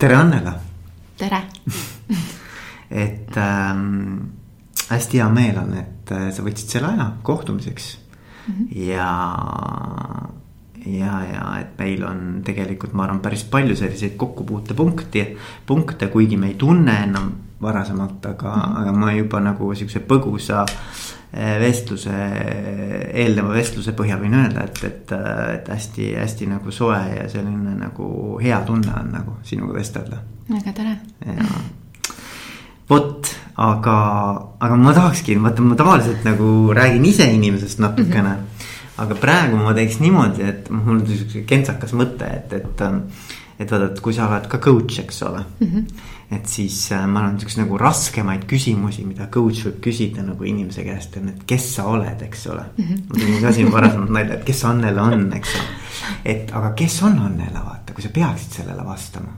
tere, Annela. tere et ähm, hästi hea meel on, et äh, sa võtsid selle aja kohtumiseks mm. -hmm. ja, ja, ja et meil on tegelikult, ma arvan, päris palju selliseid kokkupuutepunkti, punkte, kuigi me ei tunne enam varasemalt, aga mm, -hmm. aga ma juba nagu siukse põgusa äh, vestluse, eelneva vestluse põhjal võin öelda, et, et, et hästi-hästi nagu soe ja selline nagu hea tunne on nagu sinuga vestelda. väga tore. vot, aga, aga ma tahakski, vaata, ma tavaliselt nagu räägin ise inimesest natukene mm. -hmm. aga praegu ma teeks niimoodi, et mul on siukene kentsakas mõte, et, et, et vaata, et kui sa oled ka coach, eks ole mm. -hmm et siis äh, ma arvan, siukseid nagu raskemaid küsimusi, mida coach võib küsida nagu inimese käest on, et kes sa oled, eks ole mm. -hmm. ma tegin ka siin varasemalt nalja, et kes Annela on, eks ole. et aga kes on Annela, vaata, kui sa peaksid sellele vastama.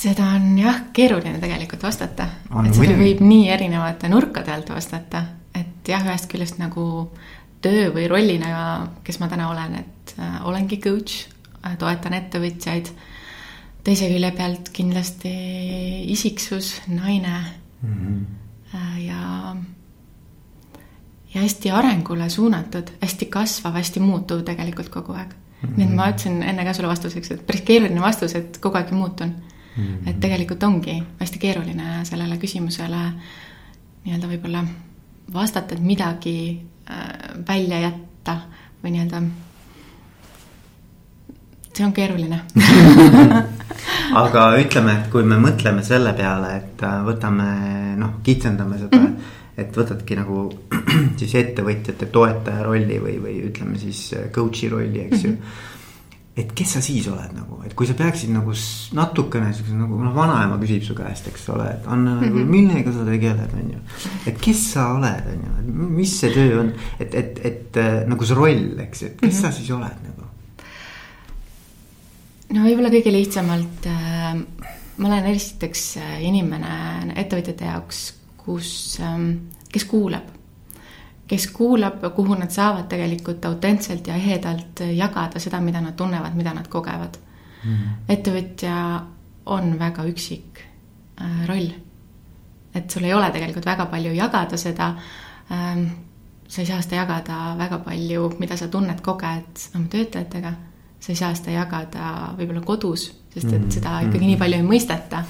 seda on jah, keeruline tegelikult vastata. et seda võib nii erinevate nurkade alt vastata, et jah, ühest küljest nagu töö või rollina, kes ma täna olen, et äh, olengi coach äh,, toetan ettevõtjaid teise külje pealt kindlasti isiksus, naine mm -hmm. ja, ja hästi arengule suunatud, hästi kasvav, hästi muutuv tegelikult kogu aeg mm. -hmm. nii et ma ütlesin enne ka sulle vastuseks, et päris keeruline vastus, et kogu aeg muutun mm. -hmm. et tegelikult ongi hästi keeruline sellele küsimusele nii-öelda võib-olla vastata, et midagi äh, välja jätta või nii-öelda see on keeruline aga ütleme, et kui me mõtleme selle peale, et äh, võtame noh, kitsendame seda mm, -hmm. et võtadki nagu siis ettevõtjate toetaja rolli või, või ütleme siis äh, coach'i rolli, eks ju mm. -hmm et kes sa siis oled nagu, et kui sa peaksid nagu natukene siukse nagu noh, vanaema küsib su käest, eks ole, et Anna mm, -hmm. millega sa tegeled, on ju. et kes sa oled, on ju, mis see töö on, et, et, et äh, nagu see roll, eks, et kes mm -hmm. sa siis oled nagu no võib-olla kõige lihtsamalt äh, ma olen esiteks äh, inimene ettevõtjate jaoks, kus äh,, kes kuulab. kes kuulab, kuhu nad saavad tegelikult autentselt ja ehedalt jagada seda, mida nad tunnevad, mida nad kogevad mm. -hmm. ettevõtja on väga üksik äh, roll. et sul ei ole tegelikult väga palju jagada seda ähm,. sa ei saa seda jagada väga palju, mida sa tunned, koged oma töötajatega saa seda jagada võib-olla kodus, sest et mm, seda ikkagi mm. nii palju ei mõisteta.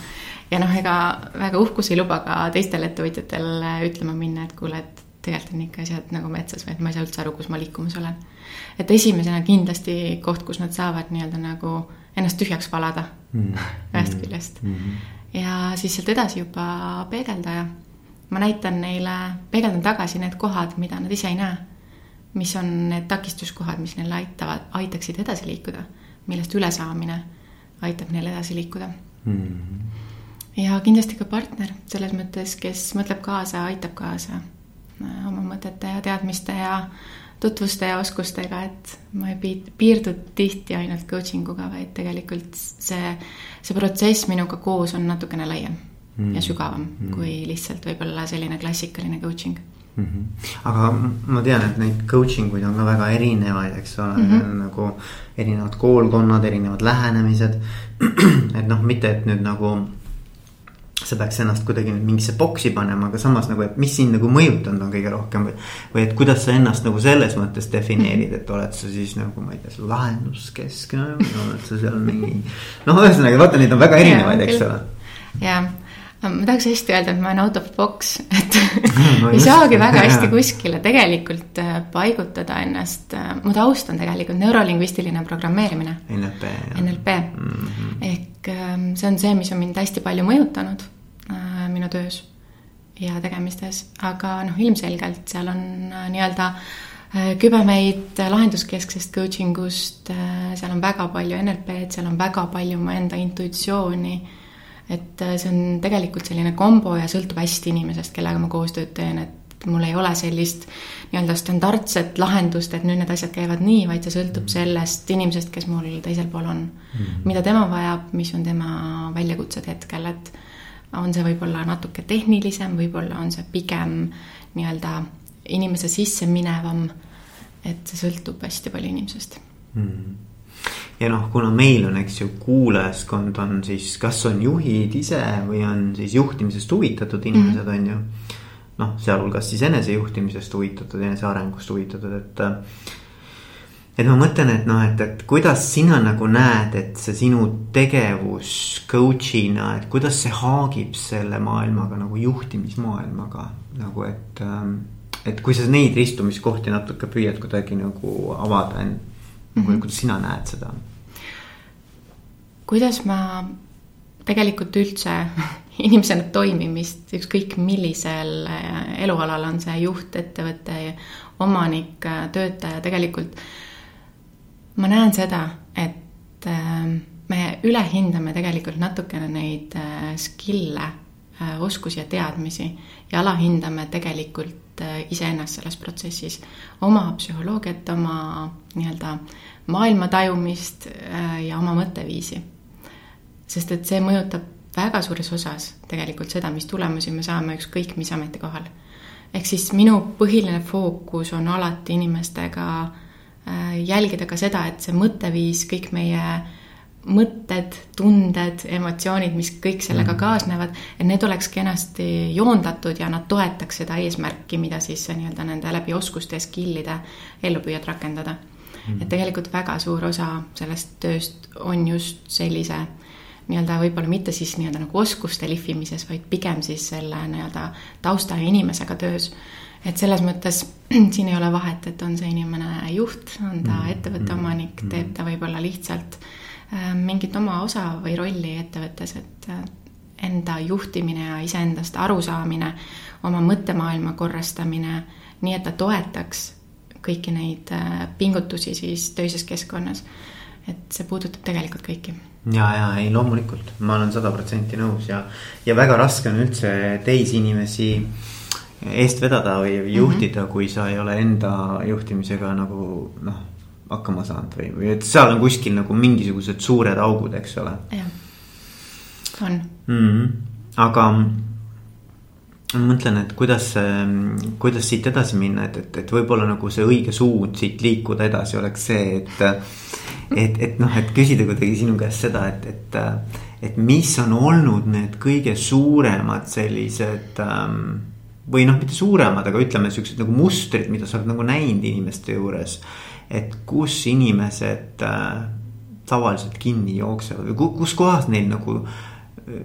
ja noh, ega väga uhkus ei luba ka teistel ettevõtjatel ütlema minna, et kuule, et tegelikult on ikka asjad nagu metsas või et ma ei saa üldse aru, kus ma liikumas olen. et esimesena kindlasti koht, kus nad saavad nii-öelda nagu ennast tühjaks valada mm. ühest mm. küljest mm. ja siis sealt edasi juba peegeldaja. ma näitan neile, peegeldan tagasi need kohad, mida nad ise ei näe mis on need takistuskohad, mis neil aitavad, aitaksid edasi liikuda, millest ülesaamine aitab neil edasi liikuda mm. -hmm. ja kindlasti ka partner selles mõttes, kes mõtleb kaasa, aitab kaasa äh, oma mõtete ja teadmiste ja tutvuste ja oskustega, et ma ei piirdu tihti ainult coaching uga, vaid tegelikult see, see protsess minuga koos on natukene laiem mm -hmm. ja sügavam mm -hmm. kui lihtsalt võib-olla selline klassikaline coaching mm. -hmm. aga ma tean, et neid coaching uid on ka väga erinevaid, eks ole mm, -hmm. nagu erinevad koolkonnad, erinevad lähenemised. et noh, mitte et nüüd nagu sa peaks ennast kuidagi nüüd mingisse boksi panema, aga samas nagu, et mis sind nagu mõjutanud on kõige rohkem või. või et kuidas sa ennast nagu selles mõttes defineerid, et oled sa siis nagu ma ei tea, lahenduskeskne või oled sa seal mingi. noh, ühesõnaga vaata, neid on väga erinevaid, eks ole. jah ma tahaks hästi öelda, et ma olen out of box, et no ei saagi väga hästi kuskile tegelikult äh, paigutada ennast. Äh, mu taust on tegelikult neurolingvistiline programmeerimine. NLP. NLP mm -hmm. ehk ähm, see on see, mis on mind hästi palju mõjutanud äh, minu töös ja tegemistes, aga noh, ilmselgelt seal on nii-öelda kübemeid lahenduskesksest coaching ust, seal on väga palju NLP-d, seal on väga palju mu enda intuitsiooni et äh, see on tegelikult selline kombo ja sõltub hästi inimesest, kellega ma koostööd teen, et mul ei ole sellist nii-öelda standardset lahendust, et nüüd need asjad käivad nii, vaid see sõltub mm. sellest inimesest, kes mul teisel pool on mm.. mida tema vajab, mis on tema väljakutsed hetkel, et on see võib-olla natuke tehnilisem, võib-olla on see pigem nii-öelda inimese sisse minevam. et see sõltub hästi palju inimesest mm ja noh, kuna meil on, eks ju, kuulajaskond on siis, kas on juhid ise või on siis juhtimisest huvitatud inimesed mm, -hmm. on ju. noh, sealhulgas siis enesejuhtimisest huvitatud, enesearengust huvitatud, et et ma mõtlen, et noh, et, et kuidas sina nagu näed, et see sinu tegevus coach'ina, et kuidas see haagib selle maailmaga nagu juhtimismaailmaga nagu, et. Ähm, et kui sa neid ristumiskohti natuke püüad kuidagi nagu avada, nagu mm -hmm. kuidas sina näed seda? kuidas ma tegelikult üldse inimesena toimimist, ükskõik millisel äh, elualal on see juht, ettevõte, omanik, äh, töötaja, tegelikult ma näen seda, et äh, me ülehindame tegelikult natukene neid skill'e, oskusi ja teadmisi ja alahindame tegelikult iseennast selles protsessis, oma psühholoogiat, oma nii-öelda maailma tajumist ja oma mõtteviisi. sest et see mõjutab väga suures osas tegelikult seda, mis tulemusi me saame ükskõik mis ametikohal. ehk siis minu põhiline fookus on alati inimestega äh, Äh, jälgida ka seda, et see mõtteviis, kõik meie mõtted, tunded, emotsioonid, mis kõik sellega mm. kaasnevad, et need oleks kenasti joondatud ja nad toetaks seda eesmärki, mida siis nii-öelda nende läbi oskuste ja skill'ide ellu püüad rakendada mm.. et tegelikult väga suur osa sellest tööst on just sellise nii-öelda võib-olla mitte siis nii-öelda nagu oskuste lihvimises, vaid pigem siis selle nii-öelda tausta ja inimesega töös et selles mõttes siin ei ole vahet, et on see inimene juht, on ta mm. ettevõtte mm. omanik, teeb ta võib-olla lihtsalt äh, mingit oma osa või rolli ettevõttes, et äh, enda juhtimine ja iseendast arusaamine, oma mõttemaailma korrastamine, nii et ta toetaks kõiki neid äh, pingutusi siis töises keskkonnas. et see puudutab tegelikult kõiki ja, ja ei loomulikult, ma olen sada protsenti nõus ja, ja väga raske on üldse teisi inimesi äh, eest vedada või juhtida mm, -hmm. kui sa ei ole enda juhtimisega nagu noh, hakkama saanud või, või et seal on kuskil nagu mingisugused suured augud, eks ole. jah, on mm. -hmm. aga ma mõtlen, et kuidas, kuidas siit edasi minna, et, et, et võib-olla nagu see õige suund siit liikuda edasi oleks see, et. et, et noh, et küsida kuidagi sinu käest seda, et, et, et mis on olnud need kõige suuremad sellised ähm, või noh, mitte suuremad, aga ütleme siuksed nagu mustrid, mida sa oled nagu näinud inimeste juures. Et kus inimesed äh, tavaliselt kinni jooksevad või kus kohas neil nagu äh,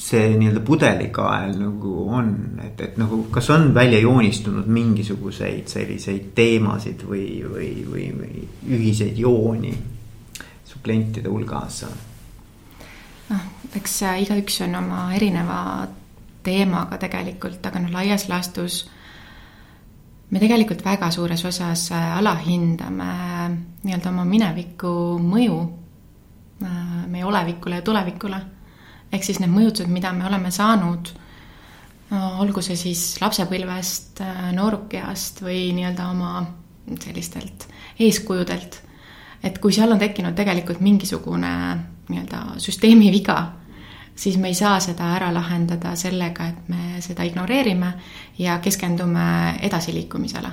see nii-öelda pudelikael nagu on, et, et nagu kas on välja joonistunud mingisuguseid selliseid teemasid või, või, või, või ühiseid jooni su klientide hulgas? noh, eks igaüks on oma erineva teemaga tegelikult, aga noh, laias laastus me tegelikult väga suures osas äh, alahindame nii-öelda oma mineviku mõju äh, meie olevikule ja tulevikule. ehk siis need mõjutused, mida me oleme saanud, olgu see siis lapsepõlvest, äh, noorukeast või nii-öelda oma sellistelt eeskujudelt, et kui seal on tekkinud tegelikult mingisugune nii-öelda süsteemi viga siis me ei saa seda ära lahendada sellega, et me seda ignoreerime ja keskendume edasiliikumisele.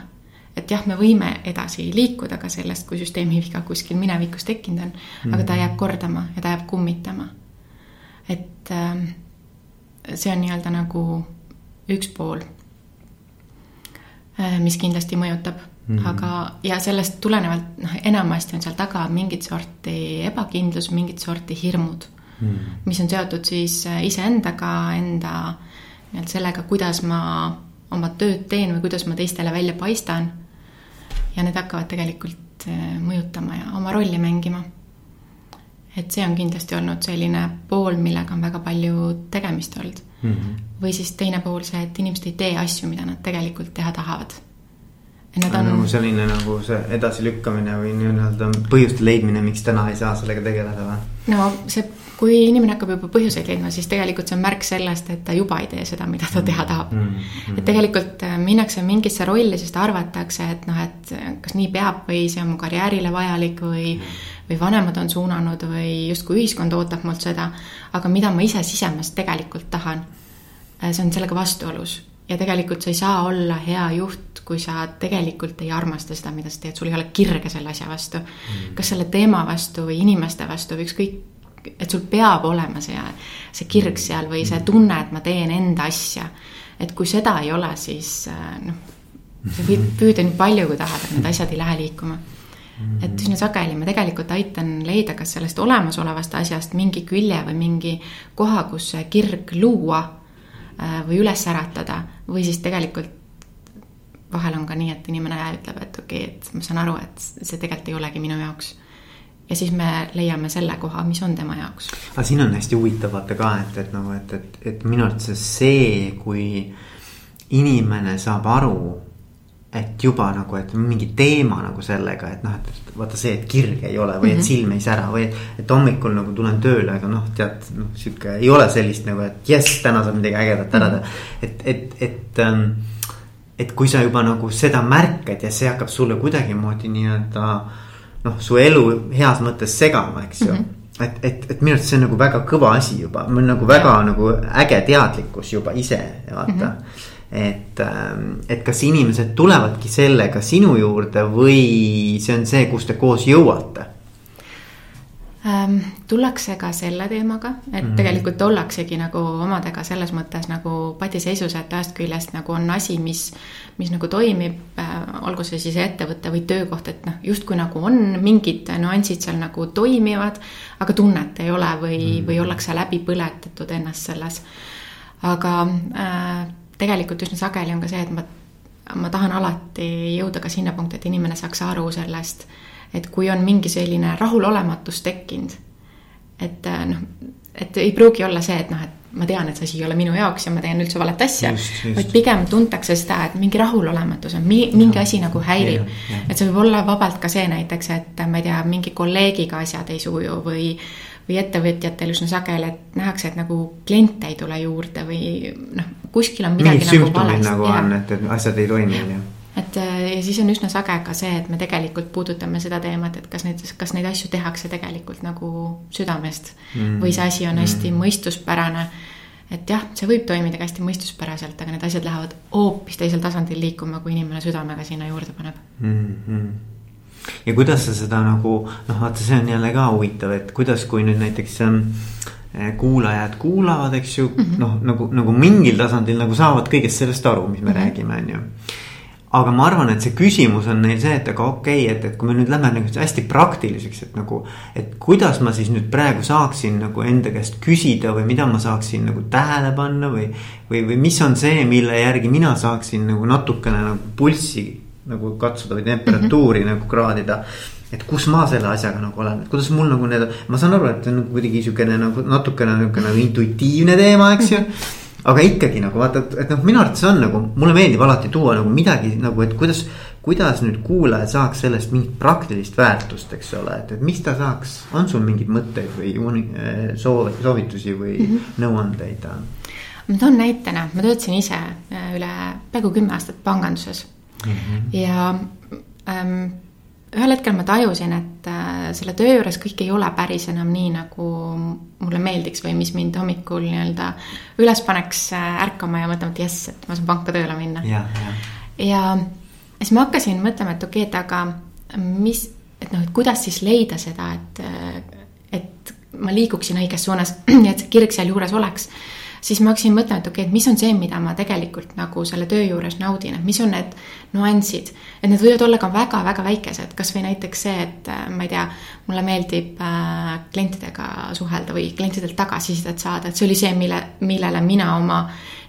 et jah, me võime edasi liikuda ka sellest, kui süsteemi viga kuskil minevikus tekkinud on mm, -hmm. aga ta jääb kordama ja ta jääb kummitama. et äh, see on nii-öelda nagu üks pool, äh, mis kindlasti mõjutab Mm -hmm. aga, ja sellest tulenevalt noh, enamasti on seal taga mingit sorti ebakindlus, mingit sorti hirmud mm., mis on seotud siis äh, iseendaga, enda nii-öelda sellega, kuidas ma oma tööd teen või kuidas ma teistele välja paistan. ja need hakkavad tegelikult äh, mõjutama ja oma rolli mängima. et see on kindlasti olnud selline pool, millega on väga palju tegemist olnud mm. -hmm. või siis teine pool see, et inimesed ei tee asju, mida nad tegelikult teha tahavad Need on nagu selline nagu see edasilükkamine või nii-öelda põhjuste leidmine, miks täna ei saa sellega tegeleda või? no see, kui inimene hakkab juba põhjuseid leidma, siis tegelikult see on märk sellest, et ta juba ei tee seda, mida ta teha tahab. Mm. -hmm. et tegelikult äh, minnakse mingisse rolli, sest arvatakse, et noh, et kas nii peab või see on mu karjäärile vajalik või või vanemad on suunanud või justkui ühiskond ootab mult seda, aga mida ma ise sisemast tegelikult tahan, äh, see on sellega vastuolus. Ja tegelikult sa ei saa olla hea juht, kui sa tegelikult ei armasta seda, mida sa teed, sul ei ole kirge selle asja vastu. Mm.. kas selle teema vastu või inimeste vastu või ükskõik, et sul peab olema see, see kirg seal või see tunne, et ma teen enda asja. et kui seda ei ole, siis äh, noh, sa võid püüda nii palju, kui tahad, et need asjad ei lähe liikuma et üsna sageli ma tegelikult aitan leida kas sellest olemasolevast asjast mingi külje või mingi koha, kus see kirg luua äh, või üles äratada või siis tegelikult vahel on ka nii, et inimene ütleb, et okei okay,, et ma saan aru, et see tegelikult ei olegi minu jaoks. Ja siis me leiame selle koha, mis on tema jaoks. aga siin on hästi huvitav vaata ka, et, et nagu, et, et, et minu arvates see, kui inimene saab aru et juba nagu, et mingi teema nagu sellega, et noh, et vaata see, et kirge ei ole või et mhm. silm ei sära või. et hommikul nagu tulen tööle, aga noh, tead, noh sihuke ei ole sellist nagu, et jess, täna saab midagi ägedat ära teha. Mhm. et, et, et ähm,, et kui sa juba nagu seda märkad ja see hakkab sulle kuidagimoodi nii-öelda. Noh, su elu heas mõttes segama, eks ju mm. -hmm et, et, et minu arust see on nagu väga kõva asi juba, mul nagu väga ja. nagu äge teadlikkus juba ise vaata mm. -hmm et, ähm, et kas inimesed tulevadki sellega sinu juurde või see on see, kus te koos jõuate ähm,? tullakse ka selle teemaga, et mm -hmm. tegelikult ollaksegi nagu omadega selles mõttes nagu patiseisus, et ühest küljest nagu on asi, mis, mis nagu toimib äh,, olgu see siis ettevõte või töökoht, et noh, justkui nagu on mingid nüansid seal nagu toimivad, aga tunnet ei ole või mm, -hmm. või ollakse läbi põletatud ennast selles. aga äh, tegelikult üsna sageli on ka see, et ma, ma tahan alati jõuda ka sinna punkti, et inimene saaks aru sellest, et kui on mingi selline rahulolematus tekkinud, et äh, noh, et ei pruugi olla see, et noh, et ma tean, et see asi ei ole minu jaoks ja ma teen üldse valet asja, vaid pigem tuntakse seda, et mingi rahulolematus on, mingi asi nagu häirib. et see võib olla vabalt ka see näiteks, et ma ei tea, mingi kolleegiga asjad ei suju või või ettevõtjatel üsna sageli, et nähakse, et nagu kliente ei tule juurde või noh, kuskil on midagi Mingid nagu valesti. nagu on, et, et asjad ei toimi, on ju et äh, ja siis on üsna sage ka see, et me tegelikult puudutame seda teemat, et kas neid, kas neid asju tehakse tegelikult nagu südamest mm. või see asi on hästi mm. mõistuspärane. et jah, see võib toimida ka hästi mõistuspäraselt, aga need asjad lähevad hoopis teisel tasandil liikuma, kui inimene südamega sinna juurde paneb mm. -hmm ja kuidas sa seda nagu noh, vaata, see on jälle ka huvitav, et kuidas, kui nüüd näiteks ähm, kuulajad kuulavad, eks ju mm -hmm., noh nagu, nagu mingil tasandil nagu saavad kõigest sellest aru, mis me mm -hmm. räägime, on ju aga ma arvan, et see küsimus on neil see, et aga okei okay,, et, et kui me nüüd lähme nagu hästi praktiliseks, et nagu. et kuidas ma siis nüüd praegu saaksin nagu enda käest küsida või mida ma saaksin nagu tähele panna või. või, või mis on see, mille järgi mina saaksin nagu natukene nagu pulssi nagu katsuda või temperatuuri mm -hmm. nagu kraadida et kus ma selle asjaga nagu olen, et kuidas mul nagu need, ma saan aru, et see on kuidagi siukene nagu natukene niukene nagu intuitiivne teema, eks ju. aga ikkagi nagu vaata, et, et noh, minu arvates on nagu, mulle meeldib alati tuua nagu midagi nagu, et kuidas. kuidas nüüd kuulaja saaks sellest mingit praktilist väärtust, eks ole, et, et mis ta saaks, on sul mingeid mõtteid või soov, soovitusi või mm -hmm. nõuandeid? ma toon näitena, ma töötasin ise äh, üle peaaegu kümme aastat panganduses mm. -hmm. ja ähm, ühel hetkel ma tajusin, et äh, selle töö juures kõik ei ole päris enam nii, nagu mulle meeldiks või mis mind hommikul nii-öelda üles paneks äh, ärkama ja mõtlema, et jess, et ma saan panka tööle minna. ja, ja. ja siis ma hakkasin mõtlema, et okei okay,, et aga mis, et noh, et kuidas siis leida seda, et, äh, et ma liiguksin õiges suunas ja et see kirg sealjuures oleks siis ma hakkasin mõtlema, et okei okay,, et mis on see, mida ma tegelikult nagu selle töö juures naudin, et mis on need nüansid. et need võivad olla ka väga-väga väikesed, kasvõi näiteks see, et äh, ma ei tea, mulle meeldib äh, klientidega suhelda või klientidelt tagasisidet saada, et see oli see, mille, millele mina oma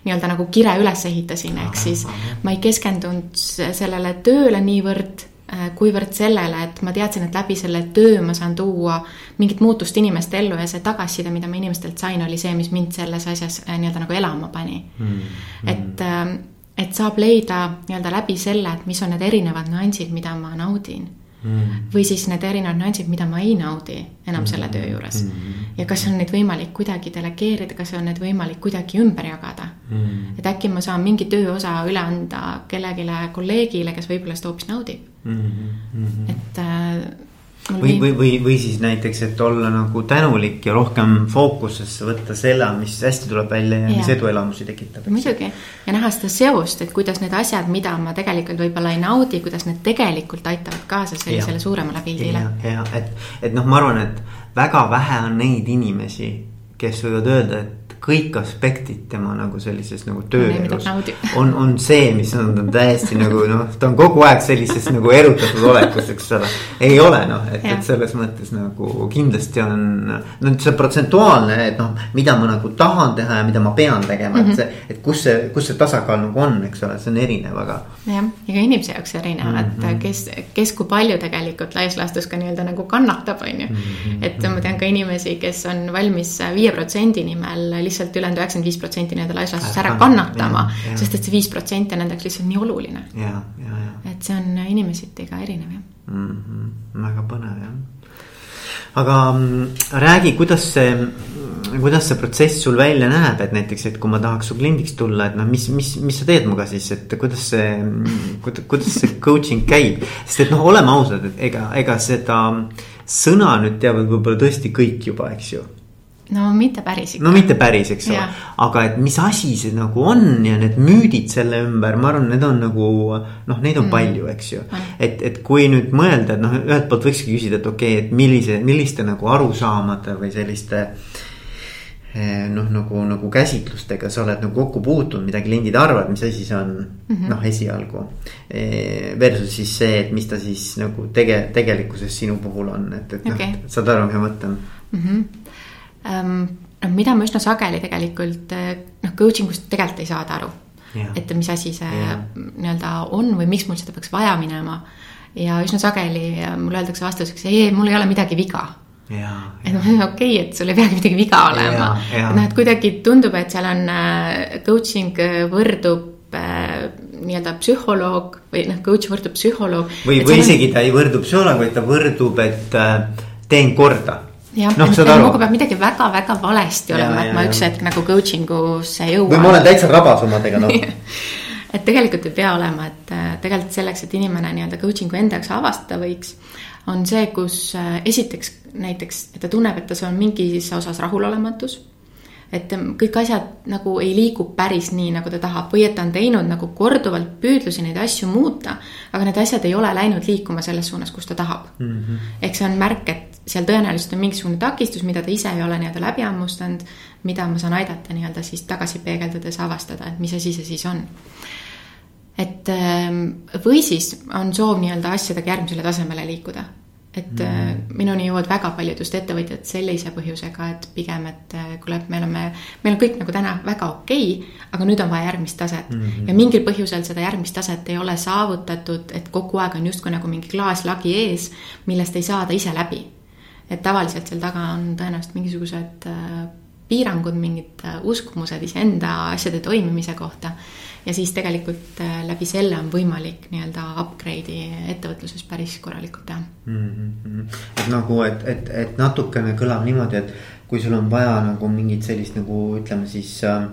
nii-öelda nagu kire üles ehitasin, ehk siis ma ei keskendunud sellele tööle niivõrd kuivõrd sellele, et ma teadsin, et läbi selle töö ma saan tuua mingit muutust inimeste ellu ja see tagasiside, mida ma inimestelt sain, oli see, mis mind selles asjas äh, nii-öelda nagu elama pani. Mm. -hmm. et, ähm, et saab leida nii-öelda läbi selle, et mis on need erinevad nüansid, mida ma naudin. Mm.. või siis need erinevad nüansid, mida ma ei naudi enam mm. selle töö juures. Mm.. ja kas on neid võimalik kuidagi delegeerida, kas on neid võimalik kuidagi ümber jagada? Mm.. et äkki ma saan mingi tööosa üle anda kellelegi kolleegile, kes võib-olla seda hoopis naudib mm. -hmm. et äh, või, või, või, või siis näiteks, et olla nagu tänulik ja rohkem fookusesse võtta selle, mis hästi tuleb välja ja, ja. mis eduelamusi tekitab. muidugi ja näha seda seost, et kuidas need asjad, mida ma tegelikult võib-olla ei naudi, kuidas need tegelikult aitavad kaasa sellisele ja. suuremale pildile. ja, ja et, et noh, ma arvan, et väga vähe on neid inimesi, kes võivad öelda, et kõik aspektid tema nagu sellises nagu tööelus on, on see, mis on, on täiesti nagu noh, ta on kogu aeg sellises nagu erutatud olekus, eks ole. ei ole noh, et, et selles mõttes nagu kindlasti on, no see protsentuaalne, et noh, mida ma nagu tahan teha ja mida ma pean tegema mm, -hmm. et see, et kus see, kus see tasakaal nagu on, eks ole, see on erinev, aga. jah, iga inimese jaoks erinev mm, -hmm. et mhm. kes, kes kui palju tegelikult laias laastus ka nii-öelda nagu kannatab, on ju. Mhm, et ma tean ka inimesi, kes on valmis viie protsendi nimel lihtsalt lihtsalt ülejäänud üheksakümmend viis protsenti nii-öelda laislastust ära kannatama, sest et see viis protsenti on nendeks lihtsalt nii oluline. et see on inimeseti ka erinev jah mm. -hmm. väga põnev jah aga mm, räägi, kuidas see, kuidas see protsess sul välja näeb, et näiteks, et kui ma tahaks su kliendiks tulla, et noh, mis, mis, mis sa teed minuga siis, et kuidas see, kuidas see coaching käib. sest et noh, oleme ausad, et ega, ega seda sõna nüüd teavad võib-olla tõesti kõik juba, eks ju no mitte päris ikka. no mitte päris, eks ole, aga et mis asi see nagu on ja need müüdid selle ümber, ma arvan, need on nagu noh, neid on mm. palju, eks ju. et, et kui nüüd mõelda, et noh, ühelt poolt võikski küsida, et okei okay,, et millise, milliste nagu arusaamade või selliste eh, noh, nagu, nagu käsitlustega sa oled nagu kokku puutunud, mida kliendid arvavad, mis asi see on mm -hmm. noh, esialgu. Eh, versus siis see, et mis ta siis nagu tege-, tegelikkuses sinu puhul on, et, et okay. noh, saad aru, mis ma mõtlen mm. -hmm noh, mida ma üsna sageli tegelikult eh, noh, coaching ust tegelikult ei saada aru yeah.. et mis asi see yeah. nii-öelda on või miks mul seda peaks vaja minema. ja üsna sageli eh, mulle öeldakse vastuseks, ei, mul ei ole midagi viga Ja, et okei okay,, et sul ei peagi midagi viga olema. noh, et kuidagi tundub, et seal on coaching võrdub äh, nii-öelda psühholoog või noh, coach võrdub psühholoog. või, või isegi on... ta ei võrdu psühholoog, vaid ta võrdub, et äh, teen korda jah no,, minuga peab midagi väga-väga valesti olema, et ma üks hetk nagu coaching usse jõuan. või ma olen täitsa rabas omadega, noh et tegelikult ei pea olema, et äh, tegelikult selleks, et inimene nii-öelda coaching'u enda jaoks avastada võiks, on see, kus äh, esiteks näiteks, et ta tunneb, et tas on mingis osas rahulolematus et kõik asjad nagu ei liigu päris nii, nagu ta tahab või et ta on teinud nagu korduvalt püüdlusi neid asju muuta, aga need asjad ei ole läinud liikuma selles suunas, kus ta tahab mm. -hmm. ehk see on märk, et seal tõenäoliselt on mingisugune takistus, mida ta ise ei ole nii-öelda läbi hammustanud, mida ma saan aidata nii-öelda siis tagasi peegeldades avastada, et mis asi see siis on. et või siis on soov nii-öelda asjadega järgmisele tasemele liikuda et mm. minuni jõuavad väga paljud just ettevõtjad sellise põhjusega, et pigem, et äh, kuule, et me oleme, meil on kõik nagu täna väga okei okay,, aga nüüd on vaja järgmist taset mm. -hmm. ja mingil põhjusel seda järgmist taset ei ole saavutatud, et kogu aeg on justkui nagu mingi klaaslagi ees, millest ei saada ise läbi. Et tavaliselt seal taga on tõenäoliselt mingisugused äh, piirangud, mingid uskumused iseenda asjade toimimise kohta ja siis tegelikult äh, läbi selle on võimalik nii-öelda upgrade'i ettevõtluses päris korralikult teha mm. -hmm. et nagu, et, et, et natukene kõlab niimoodi, et kui sul on vaja nagu mingit sellist nagu ütleme siis äh,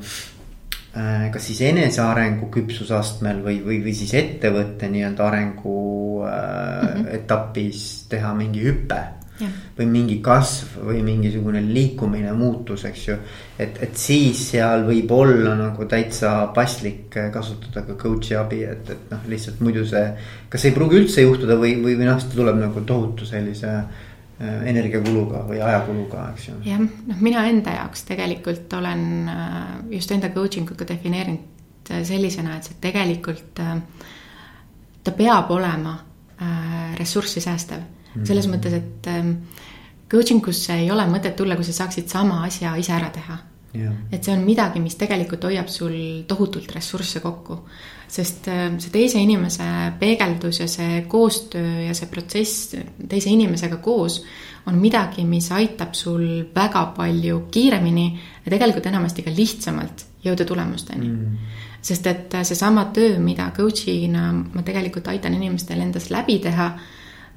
äh kas siis enesearengu küpsusastmel või, või, või siis ettevõtte nii-öelda arengu äh, mm -hmm. etapis teha mingi hüpe või mingi kasv või mingisugune liikumine, muutus, eks ju. et, et siis seal võib olla nagu täitsa paslik kasutada ka coach'i abi, et, et noh, lihtsalt muidu see. kas ei pruugi üldse juhtuda või, või, või noh, see tuleb nagu tohutu sellise äh, energiakuluga või ajakuluga, eks ju. jah, noh, mina enda jaoks tegelikult olen äh, just enda coaching ut ka defineerinud sellisena, et see tegelikult ta peab olema ressurssi säästev selles mõttes, et ähm, coaching usse ei ole mõtet tulla, kui sa saaksid sama asja ise ära teha. et see on midagi, mis tegelikult hoiab sul tohutult ressursse kokku. sest ähm, see teise inimese peegeldus ja see koostöö ja see protsess teise inimesega koos on midagi, mis aitab sul väga palju kiiremini ja tegelikult enamasti ka lihtsamalt jõuda tulemusteni mm. sest et seesama töö, mida coach'ina ma tegelikult aitan inimestel endast läbi teha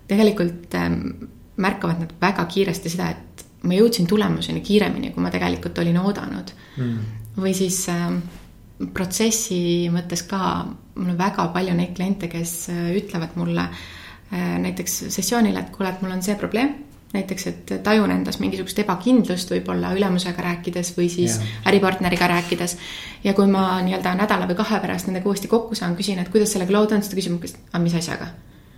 tegelikult ähm, märkavad nad väga kiiresti seda, et ma jõudsin tulemuseni kiiremini, kui ma tegelikult olin oodanud mm.. või siis äh, protsessi mõttes ka, mul on väga palju neid kliente, kes äh, ütlevad mulle näiteks sessioonile, et kuule, et mul on see probleem näiteks, et tajun endas mingisugust ebakindlust võib-olla ülemusega rääkides või siis yeah. äripartneriga rääkides. ja kui ma nii-öelda nädala või kahe pärast nendega uuesti kokku saan, küsin, et kuidas sellega lood on, siis ta küsib mu käest, aga mis asjaga.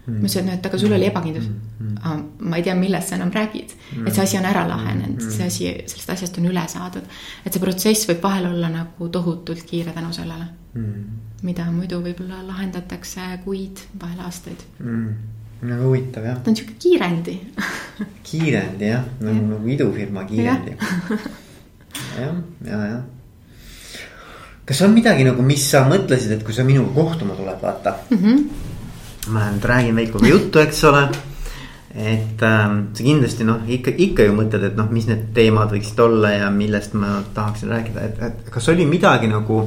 Ma ütlesin, et aga sul oli ebakindlus mm. -hmm. ma ei tea, millest sa enam räägid mm.. et see asi on ära lahenenud mm, see asi, sellest asjast on üle saadud. et see protsess võib vahel olla nagu tohutult kiire tänu sellele mm. mida muidu võib-olla lahendatakse kuid, vahel aastaid mm väga huvitav jah. ta on sihuke kiirendi kiirendi jah, nagu, nagu idufirma kiirendi ja.. jah, ja, ja. kas on midagi nagu, mis sa mõtlesid, et kui sa minuga kohtuma tuled, vaata mm. -hmm. Ma nüüd räägin Veikoga juttu, eks ole. et ähm, sa kindlasti noh, ikka, ikka ju mõtled, et noh, mis need teemad võiksid olla ja millest ma tahaksin rääkida, et, et kas oli midagi nagu,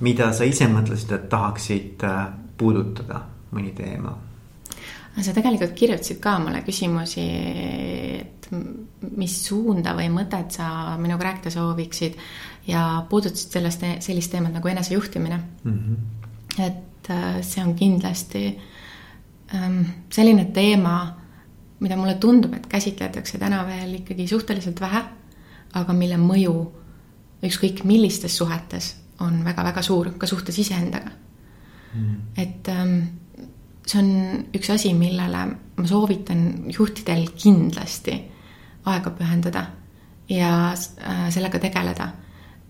mida sa ise mõtlesid, et tahaksid äh, puudutada, mõni teema sa tegelikult kirjutasid ka mulle küsimusi, et mis suunda või mõtet sa minuga rääkida sooviksid ja puudutasid sellest, sellist teemat nagu enesejuhtimine mm. -hmm. et äh, see on kindlasti ähm, selline teema, mida mulle tundub, et käsitletakse täna veel ikkagi suhteliselt vähe, aga mille mõju ükskõik millistes suhetes on väga-väga suur, ka suhtes iseendaga mm. et ähm, see on üks asi, millele ma soovitan juhtidel kindlasti aega pühendada ja äh, sellega tegeleda.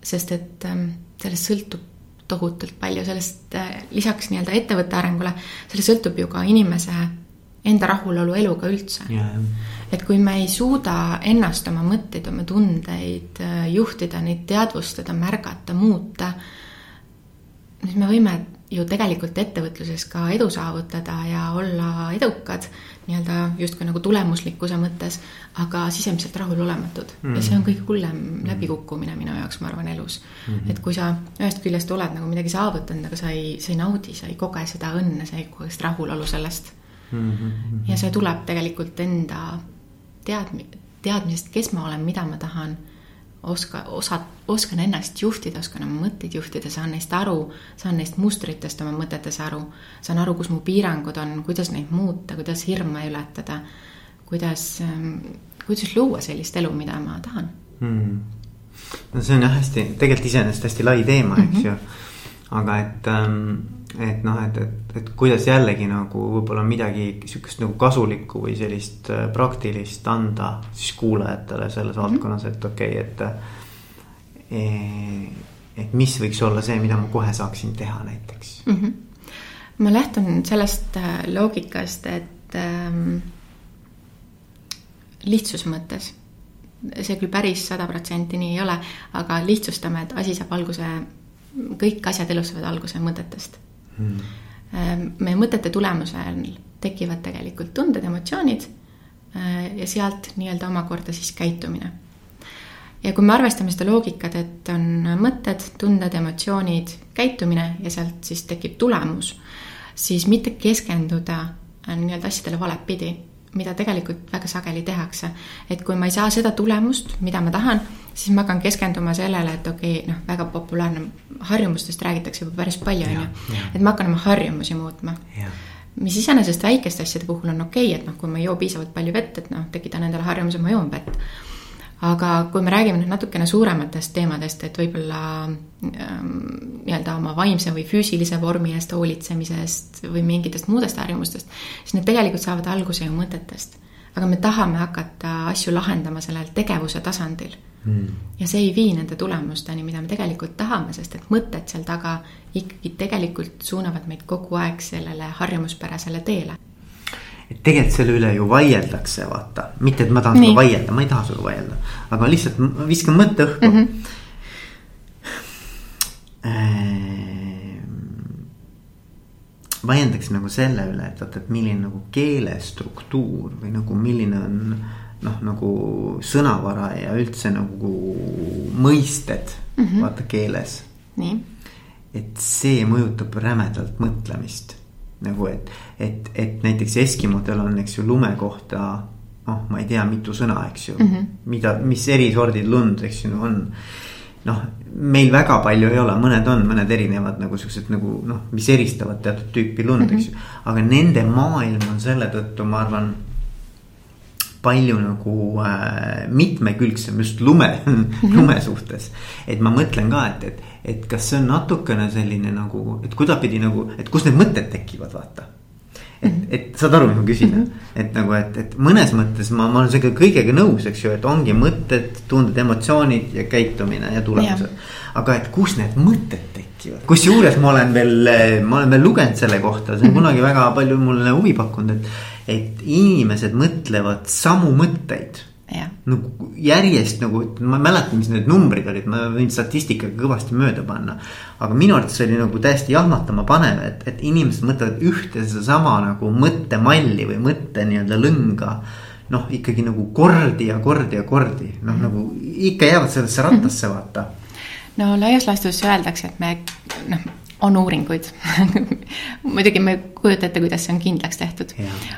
sest et ähm, sellest sõltub tohutult palju, sellest äh, lisaks nii-öelda ettevõtte arengule, sellest sõltub ju ka inimese enda rahulolu eluga üldse. Yeah.. et kui me ei suuda ennast, oma mõtteid, oma tundeid äh, juhtida, neid teadvustada, märgata, muuta, siis me võime ju tegelikult ettevõtluses ka edu saavutada ja olla edukad nii-öelda justkui nagu tulemuslikkuse mõttes, aga sisemiselt rahulolematud mm. -hmm. ja see on kõige hullem läbikukkumine minu jaoks, ma arvan, elus mm. -hmm. et kui sa ühest küljest oled nagu midagi saavutanud, aga sa ei, sa ei naudi, sa ei koge seda õnne, sa ei koge seda rahulolu sellest mm. -hmm. ja see tuleb tegelikult enda teadmi-, teadmisest, kes ma olen, mida ma tahan oska, osa, oskan ennast juhtida, oskan oma mõtteid juhtida, saan neist aru, saan neist mustritest oma mõtetes aru, saan aru, kus mu piirangud on, kuidas neid muuta, kuidas hirme ületada, kuidas, ähm, kuidas luua sellist elu, mida ma tahan hmm.. no see on jah hästi, tegelikult iseenesest hästi lai teema, eks mm -hmm. ju. aga et ähm, et noh, et, et, et kuidas jällegi nagu võib-olla midagi sihukest nagu kasulikku või sellist äh, praktilist anda siis kuulajatele selles mm -hmm. valdkonnas, et okei okay,, et. E, et mis võiks olla see, mida ma kohe saaksin teha näiteks mm. -hmm. ma lähtun sellest äh, loogikast, et ähm, lihtsuse mõttes see küll päris sada protsenti nii ei ole, aga lihtsustame, et asi saab alguse, kõik asjad elus saavad alguse mõtetest hmm.. meie mõtete tulemusel tekivad tegelikult tunded, emotsioonid äh, ja sealt nii-öelda omakorda siis käitumine. ja kui me arvestame seda loogikat, et on mõtted, tunded, emotsioonid, käitumine ja sealt siis tekib tulemus, siis mitte keskenduda äh, nii-öelda asjadele valepidi mida tegelikult väga sageli tehakse. et kui ma ei saa seda tulemust, mida ma tahan, siis ma hakkan keskenduma sellele, et okei okay,, noh, väga populaarne, harjumustest räägitakse juba päris palju, on ju. et ma hakkan oma harjumusi muutma. mis iseenesest väikeste asjade puhul on okei okay,, et noh, kui ma ei joo piisavalt palju vett, et noh, tekitan endale harjumuse, ma joon vett aga kui me räägime nüüd natukene suurematest teemadest, et võib-olla ähm, nii-öelda oma vaimse või füüsilise vormi eest hoolitsemisest või mingitest muudest harjumustest, siis need tegelikult saavad alguse ju mõtetest. Aga me tahame hakata asju lahendama sellel tegevuse tasandil. Mm.. ja see ei vii nende tulemusteni, mida me tegelikult tahame, sest et mõtted seal taga ikkagi tegelikult suunavad meid kogu aeg sellele harjumuspärasele teele. Et tegelikult selle üle ju vaieldakse, vaata, mitte et ma tahan sinuga vaielda, ma ei taha sinuga vaielda, aga lihtsalt viskan mõtte õhku. Mm. -hmm. Vaiendaks nagu selle üle, et vaata, et milline nagu keele struktuur või nagu milline on noh, nagu sõnavara ja üldse nagu mõisted mm -hmm. vaata keeles. et see mõjutab rämedalt mõtlemist nagu et, et, et näiteks Eskimodel on, eks ju, lume kohta noh, ma ei tea, mitu sõna, eks ju mm, -hmm. mida, mis eri sordid lund, eks ju, on. Noh, meil väga palju ei ole, mõned on, mõned erinevad nagu siuksed nagu noh, mis eristavad teatud tüüpi lund mm, -hmm. eks ju. aga nende maailm on selle tõttu, ma arvan palju nagu äh, mitmekülgsem just lume lume suhtes. et ma mõtlen ka, et, et, et kas see on natukene selline nagu, et kuidagipidi nagu, et kust need mõtted tekivad, vaata et, mhm. et saad aru, mis ma küsin mm, -hmm. et nagu, et, et mõnes mõttes ma, ma olen sellega kõigega nõus, eks ju, et ongi mõtted, tunded, emotsioonid ja käitumine ja tulemused. aga et kus need mõtted tekivad, kusjuures ma olen veel, ma olen veel lugenud selle kohta, see on -hmm. kunagi väga palju mulle huvi pakkunud, et et inimesed mõtlevad samu mõtteid. Nagu järjest nagu, ma ei mäleta, mis need numbrid olid, ma võin statistikaga kõvasti mööda panna. aga minu arvates oli nagu täiesti jahmatama panev, et, et inimesed mõtlevad ühte sedasama nagu mõttemalli või mõtte nii-öelda lõnga noh, ikkagi nagu kordi ja kordi ja kordi, noh mm -hmm. nagu ikka jäävad sellesse rattasse, vaata. no laias laastus öeldakse, et me noh, on uuringuid muidugi ma ei kujuta ette, kuidas see on kindlaks tehtud.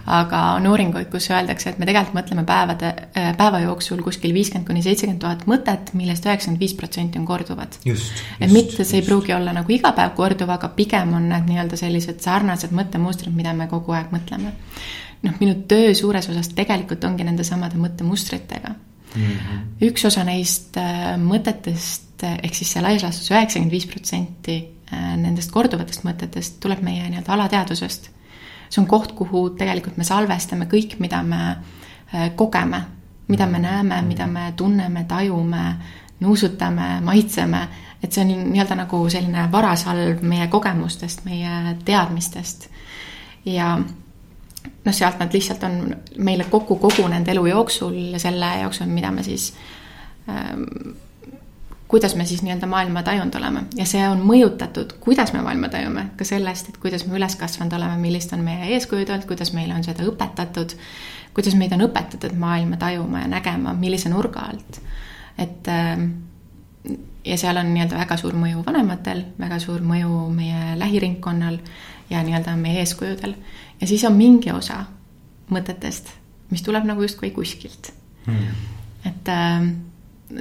aga on uuringuid, kus öeldakse, et me tegelikult mõtleme päevade, äh, päeva jooksul kuskil viiskümmend kuni seitsekümmend tuhat mõtet, millest üheksakümmend viis protsenti on korduvad. et mitte see ei pruugi olla nagu iga päev korduv, aga pigem on need nii-öelda sellised sarnased mõttemustrid, mida me kogu aeg mõtleme. noh, minu töö suures osas tegelikult ongi nende samade mõttemustritega mm. -hmm. üks osa neist äh, mõtetest ehk siis see laias laastus üheksakümmend viis protsenti nendest korduvatest mõtetest tuleb meie nii-öelda alateadvusest. see on koht, kuhu tegelikult me salvestame kõik, mida me äh, kogeme, mida me näeme, mida me tunneme, tajume, nuusutame, maitseme, et see on nii-öelda nagu selline varasalv meie kogemustest, meie teadmistest. ja noh, sealt nad lihtsalt on meile kokku kogunenud elu jooksul selle jooksul, mida me siis ähm, kuidas me siis nii-öelda maailma tajunud oleme ja see on mõjutatud, kuidas me maailma tajume, ka sellest, et kuidas me üles kasvanud oleme, millised on meie eeskujud olnud, kuidas meile on seda õpetatud, kuidas meid on õpetatud maailma tajuma ja nägema, millise nurga alt. et ähm, ja seal on nii-öelda väga suur mõju vanematel, väga suur mõju meie lähiringkonnal ja nii-öelda meie eeskujudel. ja siis on mingi osa mõtetest, mis tuleb nagu justkui kuskilt hmm.. et ähm,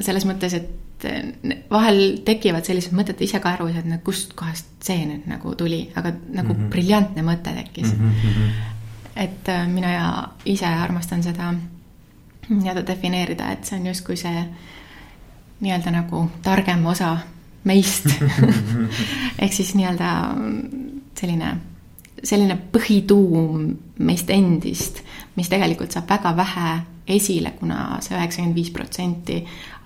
selles mõttes, et et vahel tekivad sellised mõtted ise ka aru, et kust kohast see nüüd nagu tuli, aga nagu mm -hmm. briljantne mõte tekkis mm. -hmm. et äh, mina ja ise armastan seda nii-öelda defineerida, et see on justkui see nii-öelda nagu targem osa meist ehk siis nii-öelda selline, selline põhituum meist endist, mis tegelikult saab väga vähe esile, kuna see üheksakümmend viis protsenti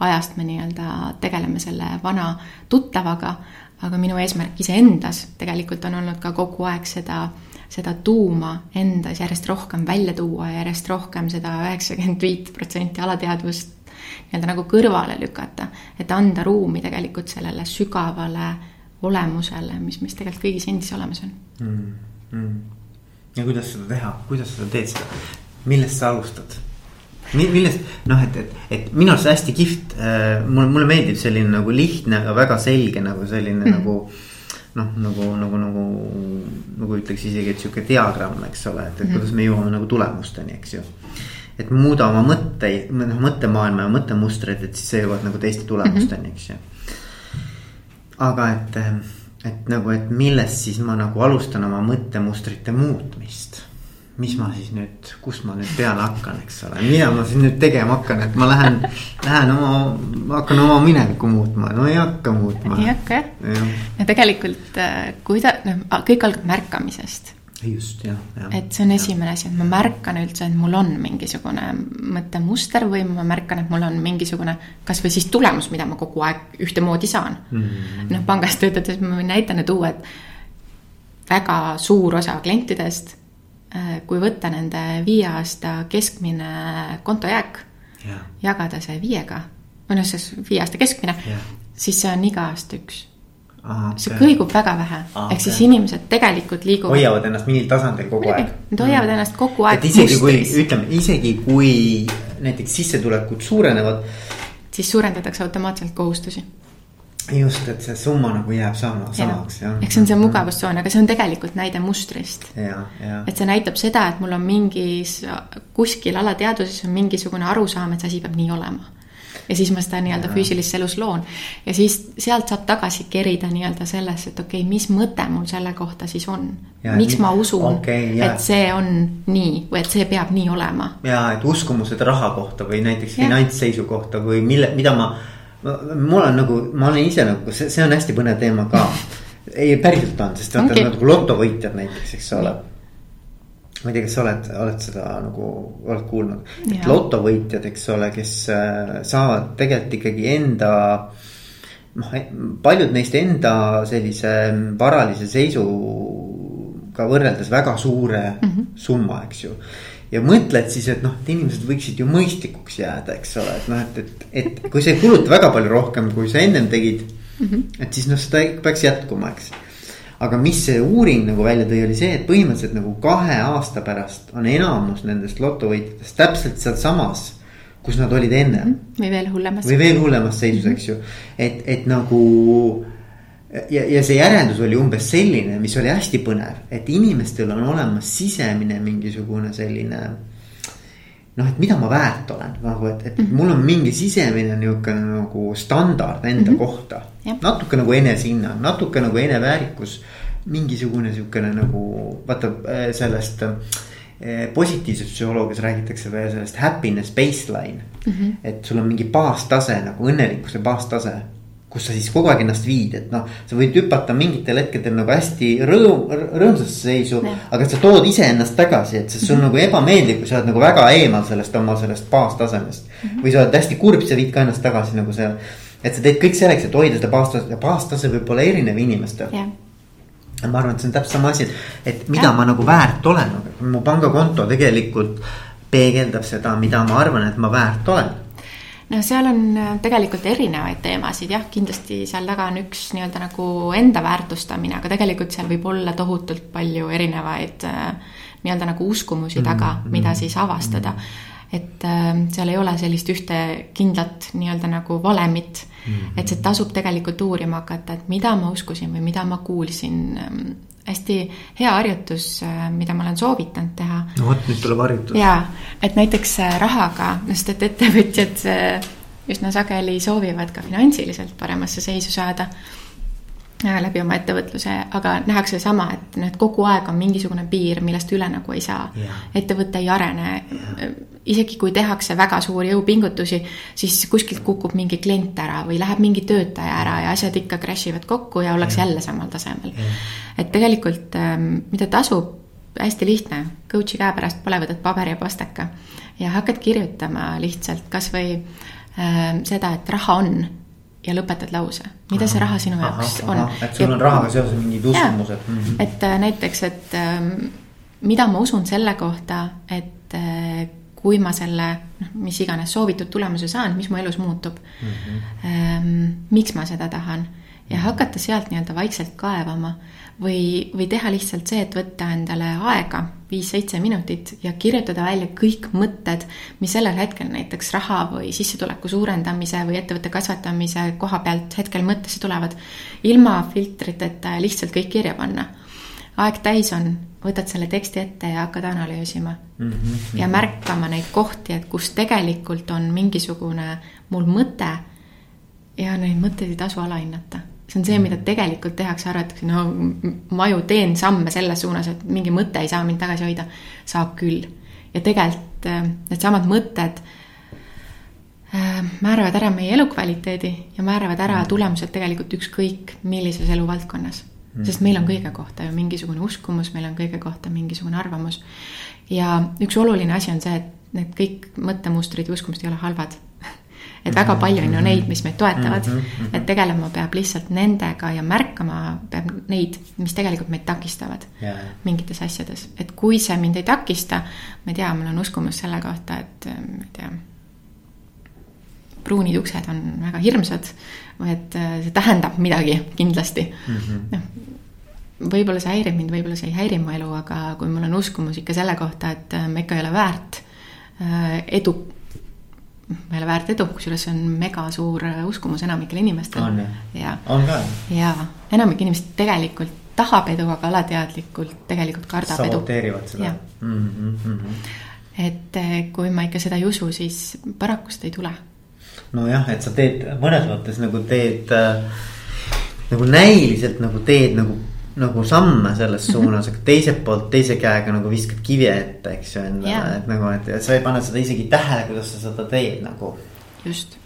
ajast me nii-öelda tegeleme selle vana tuttavaga, aga minu eesmärk iseendas tegelikult on olnud ka kogu aeg seda, seda tuuma endas järjest rohkem välja tuua ja järjest rohkem seda üheksakümmend viit protsenti alateadvust nii-öelda nagu kõrvale lükata, et anda ruumi tegelikult sellele sügavale olemusele, mis, mis tegelikult kõigis endis olemas on mm,. Mm. ja kuidas seda teha, kuidas sa teed seda, millest sa alustad? millest noh, et, et, et minu arust hästi kihvt äh,, mulle, mulle meeldib selline nagu lihtne, aga väga selge nagu selline mm. nagu noh, nagu, nagu, nagu, nagu ütleks isegi, et sihuke diagramm, eks ole, et, et mm. kuidas me jõuame nagu tulemusteni, eks ju. et muuda oma mõtteid, noh mõttemaailma ja mõttemustreid, et siis sa jõuad nagu teiste tulemusteni, eks ju. aga et, et nagu, et millest siis ma nagu alustan oma mõttemustrite muutmist mis ma siis nüüd, kust ma nüüd peale hakkan, eks ole, mida ma siis nüüd tegema hakkan, et ma lähen, lähen oma, hakkan oma minevikku muutma, no ei hakka muutma. ei hakka jah ja. ja tegelikult äh, kuida-, noh, kõik algab märkamisest. Just, jah, jah. et see on esimene asi, et ma märkan üldse, et mul on mingisugune mõttemuster või ma märkan, et mul on mingisugune kasvõi siis tulemus, mida ma kogu aeg ühtemoodi saan mm -hmm.. noh, pangas töötades ma võin näitena tuua, et väga suur osa klientidest Äh, kui võtta nende viie aasta keskmine kontojääk yeah., jagada see viiega, või noh, see viie aasta keskmine siis see on iga aasta üks. Okay. see kõigub väga vähe ehk siis inimesed tegelikult liiguvad. hoiavad ennast mingil tasandil kogu Midagi. aeg. Nad hoiavad mm. ennast kogu aeg. et isegi mustris. kui, ütleme isegi kui näiteks sissetulekud suurenevad. siis suurendatakse automaatselt kohustusi just, et see summa nagu jääb sama, samaks jah. eks see on see mugavustsoon, aga see on tegelikult näide mustrist. et see näitab seda, et mul on mingis, kuskil alateadvuses on mingisugune arusaam, et see asi peab nii olema. Ja siis ma seda nii-öelda füüsilises elus loon. ja siis sealt saab tagasi kerida nii-öelda sellesse, et okei okay,, mis mõte mul selle kohta siis on. miks ma usun okay,, et see on nii või et see peab nii olema. ja et uskumused raha kohta või näiteks finantsseisu kohta või mille, mida ma mul on nagu, ma olen ise nagu, see, see on hästi põnev teema ka. ei, päriselt on, sest vaata okay. nagu lotovõitjad näiteks, eks ole. Ma ei tea, kas sa oled, oled seda nagu, oled kuulnud, et lotovõitjad, eks ole, kes äh, saavad tegelikult ikkagi enda noh, paljud neist enda sellise varalise seisuga võrreldes väga suure mm -hmm. summa, eks ju ja mõtled siis, et noh, et inimesed võiksid ju mõistlikuks jääda, eks ole, et noh, et, et, et kui sa ei kuluta väga palju rohkem, kui sa ennem tegid mm. -hmm. et siis noh, seda peaks jätkuma, eks. Aga mis see uuring nagu välja tõi, oli see, et põhimõtteliselt nagu kahe aasta pärast on enamus nendest lotovõitjatest täpselt sealsamas kus nad olid ennem mm. -hmm. või veel hullemas. või veel hullemas seisus eks ju. et, et nagu ja, ja see järeldus oli umbes selline, mis oli hästi põnev, et inimestel on olemas sisemine mingisugune selline. Noh, et mida ma väärt olen nagu, et, et mm -hmm. mul on mingi sisemine niisugune nagu standard enda mm -hmm. kohta. natuke nagu enesehinnang, natuke nagu eneväärikus. mingisugune sihukene nagu vaata äh, sellest äh, positiivses psühholoogias räägitakse veel sellest happiness baseline mm. -hmm. et sul on mingi baastase nagu õnnelikkuse baastase kus sa siis kogu aeg ennast viid, et noh, sa võid hüpata mingitel hetkedel nagu hästi rõõm, rõõmsasse seisu. aga sa tood iseennast tagasi, et sul mm -hmm. nagu ebameeldiv, kui sa oled nagu väga eemal sellest oma sellest baastasemest mm. -hmm. või sa oled hästi kurb, sa viid ka ennast tagasi nagu seal. et sa teed kõik selleks, et hoida seda baastaset ja baastase võib olla erinev inimestel yeah ma arvan, et see on täpselt sama asi, et, et mida ja. ma nagu väärt olen, mu pangakonto tegelikult peegeldab seda, mida ma arvan, et ma väärt olen no seal on äh, tegelikult erinevaid teemasid, jah, kindlasti seal taga on üks nii-öelda nagu enda väärtustamine, aga tegelikult seal võib olla tohutult palju erinevaid äh, nii-öelda nagu uskumusi mm -hmm. taga, mida mm-hmm. siis avastada. Et äh, seal ei ole sellist ühte kindlat nii-öelda nagu valemit mm, -hmm. et see tasub tegelikult uurima hakata, et mida ma uskusin või mida ma kuulsin ähm, hästi hea harjutus, äh, mida ma olen soovitanud teha. no vot, nüüd tuleb harjutus. jaa, et näiteks äh, rahaga, sest et ettevõtjad üsna sageli soovivad ka finantsiliselt paremasse seisu saada läbi oma ettevõtluse, aga nähakse sama, et noh, et kogu aeg on mingisugune piir, millest üle nagu ei saa. Yeah.. ettevõte ei arene. Yeah.. isegi kui tehakse väga suuri jõupingutusi, siis kuskilt kukub mingi klient ära või läheb mingi töötaja ära ja asjad ikka crash ivad kokku ja ollakse yeah. jälle samal tasemel. Yeah.. et tegelikult ähm, mida tasub, hästi lihtne, coach'i käepärast pole, võtad paberi ja pastaka ja hakkad kirjutama lihtsalt kasvõi äh, seda, et raha on ja lõpetad lause, mida see raha sinu jaoks on. et sul ja, on rahaga seoses mingid uskumused. Mm -hmm. et äh, näiteks, et ähm, mida ma usun selle kohta, et äh, kui ma selle, noh, mis iganes soovitud tulemuse saan, mis mu elus muutub mm. -hmm. Ähm, miks ma seda tahan ja hakata sealt nii-öelda vaikselt kaevama või, või teha lihtsalt see, et võtta endale aega, viis-seitse minutit ja kirjutada välja kõik mõtted, mis sellel hetkel näiteks raha või sissetuleku suurendamise või ettevõtte kasvatamise koha pealt hetkel mõttesse tulevad. ilma filtriteta ja lihtsalt kõik kirja panna. aeg täis on, võtad selle teksti ette ja hakkad analüüsima mm. -hmm. ja märkama neid kohti, et kus tegelikult on mingisugune mul mõte ja neid mõtteid ei tasu alahinnata see on see, mida tegelikult tehakse, arvatakse, no ma ju teen samme selles suunas, et mingi mõte ei saa mind tagasi hoida. saab küll. ja tegelikult äh, needsamad mõtted äh, määravad ära meie elukvaliteedi ja määravad ära mm. tulemused tegelikult ükskõik millises eluvaldkonnas. Mm. sest meil on kõige kohta ju mingisugune uskumus, meil on kõige kohta mingisugune arvamus. ja üks oluline asi on see, et need kõik mõttemustrid ja uskumused ei ole halvad et väga palju on ju neid, mis meid toetavad mm. -hmm. et tegelema peab lihtsalt nendega ja märkama peab neid, mis tegelikult meid takistavad yeah. mingites asjades. et kui see mind ei takista, ma ei tea, mul on uskumus selle kohta, et ma ei tea, pruunid uksed on väga hirmsad et see tähendab midagi kindlasti mm. -hmm. noh, võib-olla see häirib mind, võib-olla see ei häiri mu elu, aga kui mul on uskumus ikka selle kohta, et ma ikka ei ole väärt äh, edu ma ei ole väärt edu, kusjuures see on mega suur uskumus enamikel inimestel. on jah? on ka? jaa, enamik inimesi tegelikult tahab edu, aga alateadlikult tegelikult kardab edu. saboteerivad seda. Mm -hmm. et eh, kui ma ikka seda ei usu, siis paraku seda ei tule. nojah, et sa teed mõnes mõttes nagu teed äh, nagu näiliselt nagu teed nagu nagu samme selles suunas, aga teiselt poolt teise käega nagu viskad kivi ette, eks ju endale yeah., et nagu, et sa ei pane seda isegi tähele, kuidas sa seda teed nagu. just,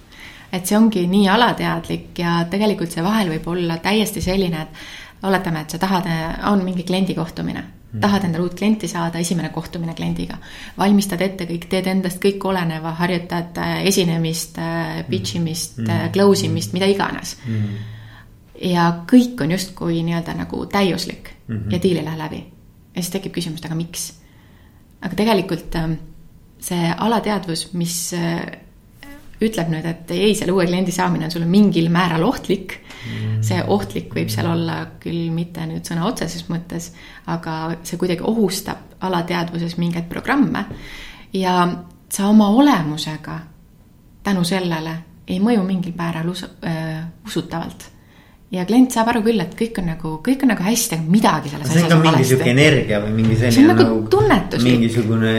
et see ongi nii alateadlik ja tegelikult see vahel võib olla täiesti selline, et oletame, et sa tahad, on mingi kliendi kohtumine mm. tahad endale uut klienti saada, esimene kohtumine kliendiga. valmistad ette kõik, teed endast kõik oleneva, harjutad äh, esinemist, äh, pitch imist mm., close imist, mida iganes mm ja kõik on justkui nii-öelda nagu täiuslik mm -hmm. ja diil ei lähe läbi. ja siis tekib küsimus, aga miks? aga tegelikult ähm, see alateadvus, mis äh, ütleb nüüd, et ei, selle uue kliendi saamine on sulle mingil määral ohtlik mm. see ohtlik võib seal olla küll mitte nüüd sõna otseses mõttes, aga see kuidagi ohustab alateadvuses mingeid programme. ja sa oma olemusega tänu sellele ei mõju mingil määral us äh, usutavalt ja klient saab aru küll, et kõik on nagu, kõik on nagu hästi, aga midagi selles asjas on valesti. mingi sihuke energia või mingi selline. see on nagu, nagu tunnetuslik. mingisugune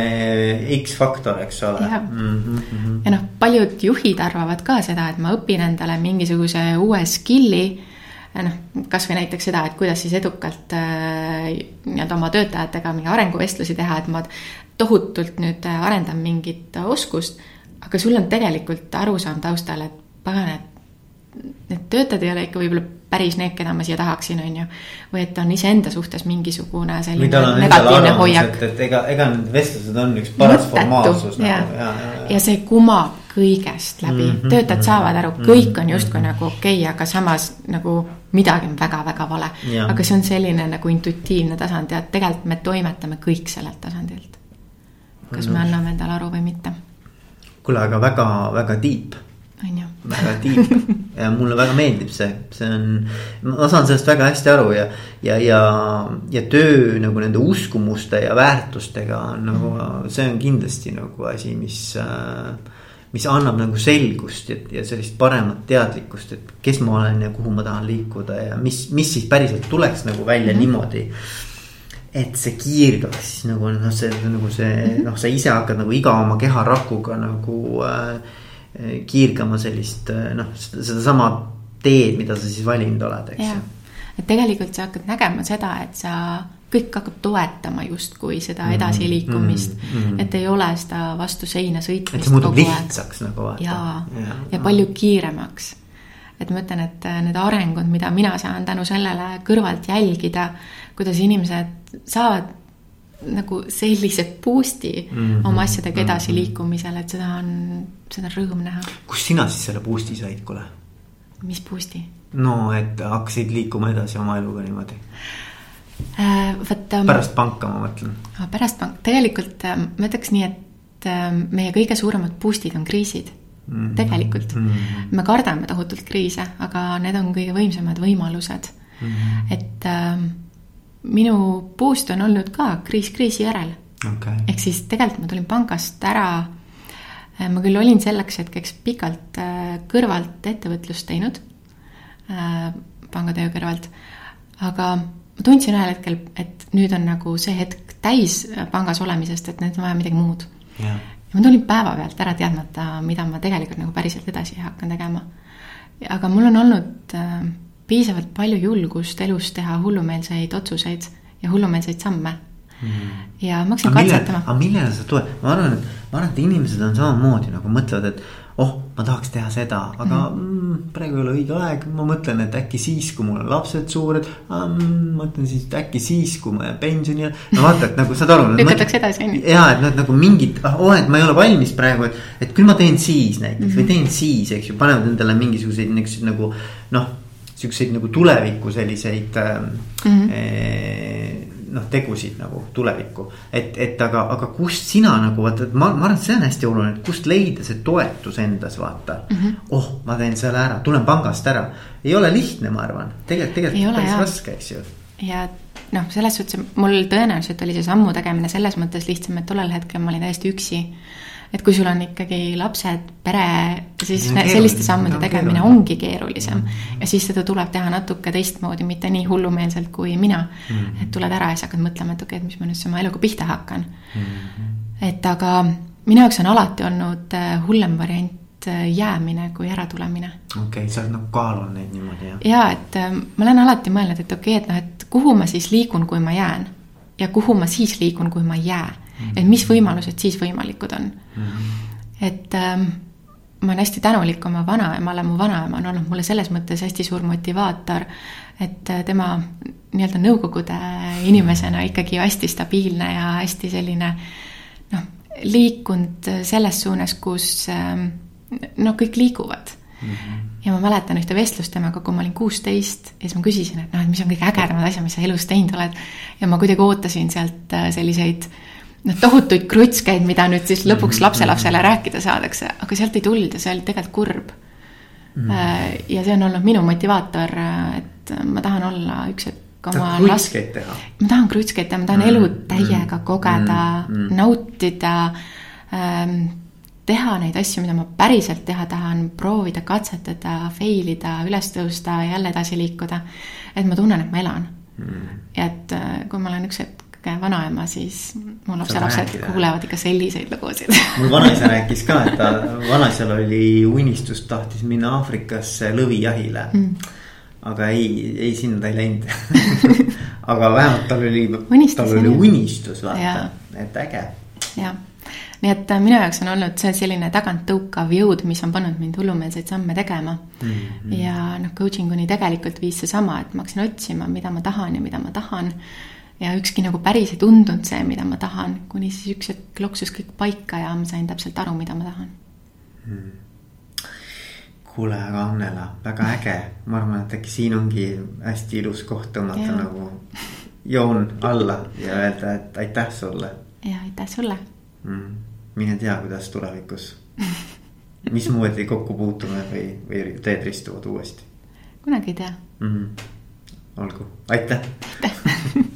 X-faktor, eks ole. Mm -hmm. ja noh, paljud juhid arvavad ka seda, et ma õpin endale mingisuguse uue skill'i. noh, kasvõi näiteks seda, et kuidas siis edukalt äh, nii-öelda oma töötajatega mingi arenguvestlusi teha, et ma tohutult nüüd äh, arendan mingit oskust. aga sul on tegelikult arusaam taustal, et pagan, et need töötajad ei ole ikka võib-olla päris need, keda ma siia tahaksin, on ju. või et on iseenda suhtes mingisugune selline negatiivne hoiak. et ega, ega need vestlused on üks paras formaalsus nagu ja, ja, ja, ja see kumab kõigest läbi mm, -hmm, töötajad mm -hmm, saavad aru, kõik on mhm, justkui mm -hmm. nagu okei okay,, aga samas nagu midagi on väga-väga vale. aga see on selline nagu intuitiivne tasand ja tegelikult me toimetame kõik sellelt tasandilt. kas no. me anname endale aru või mitte? kuule, aga väga-väga ju. Väga tiip ja mulle väga meeldib see, see on, ma saan sellest väga hästi aru ja, ja, ja, ja töö nagu nende uskumuste ja väärtustega on nagu, see on kindlasti nagu asi, mis äh, mis annab nagu selgust ja, ja sellist paremat teadlikkust, et kes ma olen ja kuhu ma tahan liikuda ja mis, mis siis päriselt tuleks nagu välja mm -hmm. niimoodi. et see kiirgaks nagu noh, see nagu see mm -hmm. noh, sa ise hakkad nagu iga oma keharakuga nagu äh, kiirgama sellist noh, sedasama teed, mida sa siis valinud oled, eks ju. et tegelikult sa hakkad nägema seda, et sa, kõik hakkab toetama justkui seda mhm, edasiliikumist mm. -hmm. et ei ole seda vastu seina sõitmist. et see muutub lihtsaks nagu vaata. ja, ja, ja palju kiiremaks. et ma ütlen, et need arengud, mida mina saan tänu sellele kõrvalt jälgida, kuidas inimesed saavad nagu sellise boost'i mm -hmm. oma asjadega edasiliikumisel, et seda on, seda on rõõm näha. kust sina siis selle boost'i said, kuule? mis boost'i? no, et hakkasid liikuma edasi oma eluga niimoodi äh,. vot ähm,. pärast panka, ma mõtlen. pärast panka, tegelikult äh, ma ütleks nii, et äh, meie kõige suuremad boost'id on kriisid mm. -hmm. tegelikult mm, -hmm. me kardame tohutult kriise, aga need on kõige võimsamad võimalused mm. -hmm. et äh, minu boost on olnud ka kriis kriisi järel okay.. ehk siis tegelikult ma tulin pangast ära. Äh, ma küll olin selleks hetkeks pikalt äh, kõrvalt ettevõtlust teinud, äh, pangatöö kõrvalt, aga ma tundsin ühel hetkel, et nüüd on nagu see hetk täis pangas olemisest, et nüüd on vaja midagi muud yeah.. ja ma tulin päevapealt ära teadmata, mida ma tegelikult nagu päriselt edasi hakkan tegema. aga mul on olnud äh, piisavalt palju julgust elus teha hullumeelseid otsuseid ja hullumeelseid samme mm. ja ma hakkasin katsetama. aga millele sa tuled, ma arvan, ma arvan, et inimesed on samamoodi nagu mõtlevad, et oh, ma tahaks teha seda, aga mm mm, praegu ei ole õige aeg, ma mõtlen, et äkki siis, kui mul on lapsed suured mm,. mõtlen siis, et äkki siis, kui ma jään pensionile, no vaata, et nagu saad aru. lükatakse edasi, on ju. ja, et nad nagu mingid, ah, oh, et ma ei ole valmis praegu, et, et küll ma teen siis näiteks mm -hmm. või teen siis, eks ju, panevad endale mingisuguseid niisuguseid nagu noh siukseid nagu tuleviku selliseid mm -hmm. noh, tegusid nagu tulevikku. et, et aga, aga kust sina nagu vaata, et ma, ma arvan, et see on hästi oluline, et kust leida see toetus endas vaata mm. -hmm. oh, ma teen selle ära, tulen pangast ära. ei ole lihtne, ma arvan, tegelikult, tegelikult päris jah. raske, eks ju. ja noh, selles suhtes mul tõenäoliselt oli see sammu tegemine selles mõttes lihtsam, et tollel hetkel ma olin täiesti üksi et kui sul on ikkagi lapsed, pere, siis selliste sammude tegemine ongi keerulisem. Ja siis seda tuleb teha natuke teistmoodi, mitte nii hullumeelselt kui mina mm.. et tuled ära ja siis hakkad mõtlema, et okei okay,, et mis ma nüüd oma eluga pihta hakkan mm.. et aga minu jaoks on alati olnud äh, hullem variant jäämine kui äratulemine. okei okay,, sa oled nagu kaalunud neid niimoodi, jah? jaa, et äh, ma olen alati mõelnud, et okei okay,, et noh, et kuhu ma siis liigun, kui ma jään. ja kuhu ma siis liigun, kui ma ei jää. -hmm. Et mis võimalused siis võimalikud on mm. -hmm. et ähm, ma olen hästi tänulik oma vanaemale, mu vanaema on olnud mulle selles mõttes hästi suur motivaator, et äh, tema nii-öelda nõukogude inimesena ikkagi hästi stabiilne ja hästi selline noh, liikunud selles suunas, kus ähm, no kõik liiguvad mm. -hmm. ja ma mäletan ühte vestlust temaga, kui ma olin kuusteist ja siis ma küsisin, et noh, et mis on kõige ägedamad asjad, mis sa elus teinud oled. ja ma kuidagi ootasin sealt äh, selliseid noh, tohutuid krutskeid, mida nüüd siis lõpuks mhm. lapselapsele rääkida saadakse, aga sealt ei tulnud ja see oli tegelikult kurb mm. -hmm. ja see on olnud minu motivaator, et ma tahan olla üks hetk oma last. ma tahan krutskeid teha, ma tahan mm, elu täiega koggeda mm, mm. nautida ähm, teha neid asju, mida ma päriselt teha tahan, proovida, katsetada, fail ida, üles tõusta, jälle edasi liikuda. et ma tunnen, et ma elan mm.. et äh, kui ma olen üks hetk vanaema, siis mu lapselapsed kuulevad ikka selliseid lugusid. Mul vanaisa rääkis ka, et ta, vanaisal oli unistus, tahtis minna Aafrikasse lõvijahile. Mm. Aga ei, ei sinna ta ei läinud. Aga vähemalt tal oli, tal oli unistus vaata, et äge. jah, nii et äh, minu jaoks on olnud see selline taganttõukav jõud, mis on pannud mind hullumeelseid samme tegema. Mm. -hmm. ja noh, coaching uni tegelikult viis seesama, et ma hakkasin otsima, mida ma tahan ja mida ma tahan. Ja ükski nagu päris ei tundunud see, mida ma tahan, kuni siis üks hetk loksus kõik paika ja ma sain täpselt aru, mida ma tahan mm kuule, aga Annela, väga äge, ma arvan, et äkki siin ongi hästi ilus koht tõmmata nagu joon alla ja öelda, et aitäh sulle. ja aitäh sulle mm.. mine tea, kuidas tulevikus mismoodi kokku puutume või, või teed ristuvad uuesti. kunagi ei tea mm. -hmm. olgu, aitäh. aitäh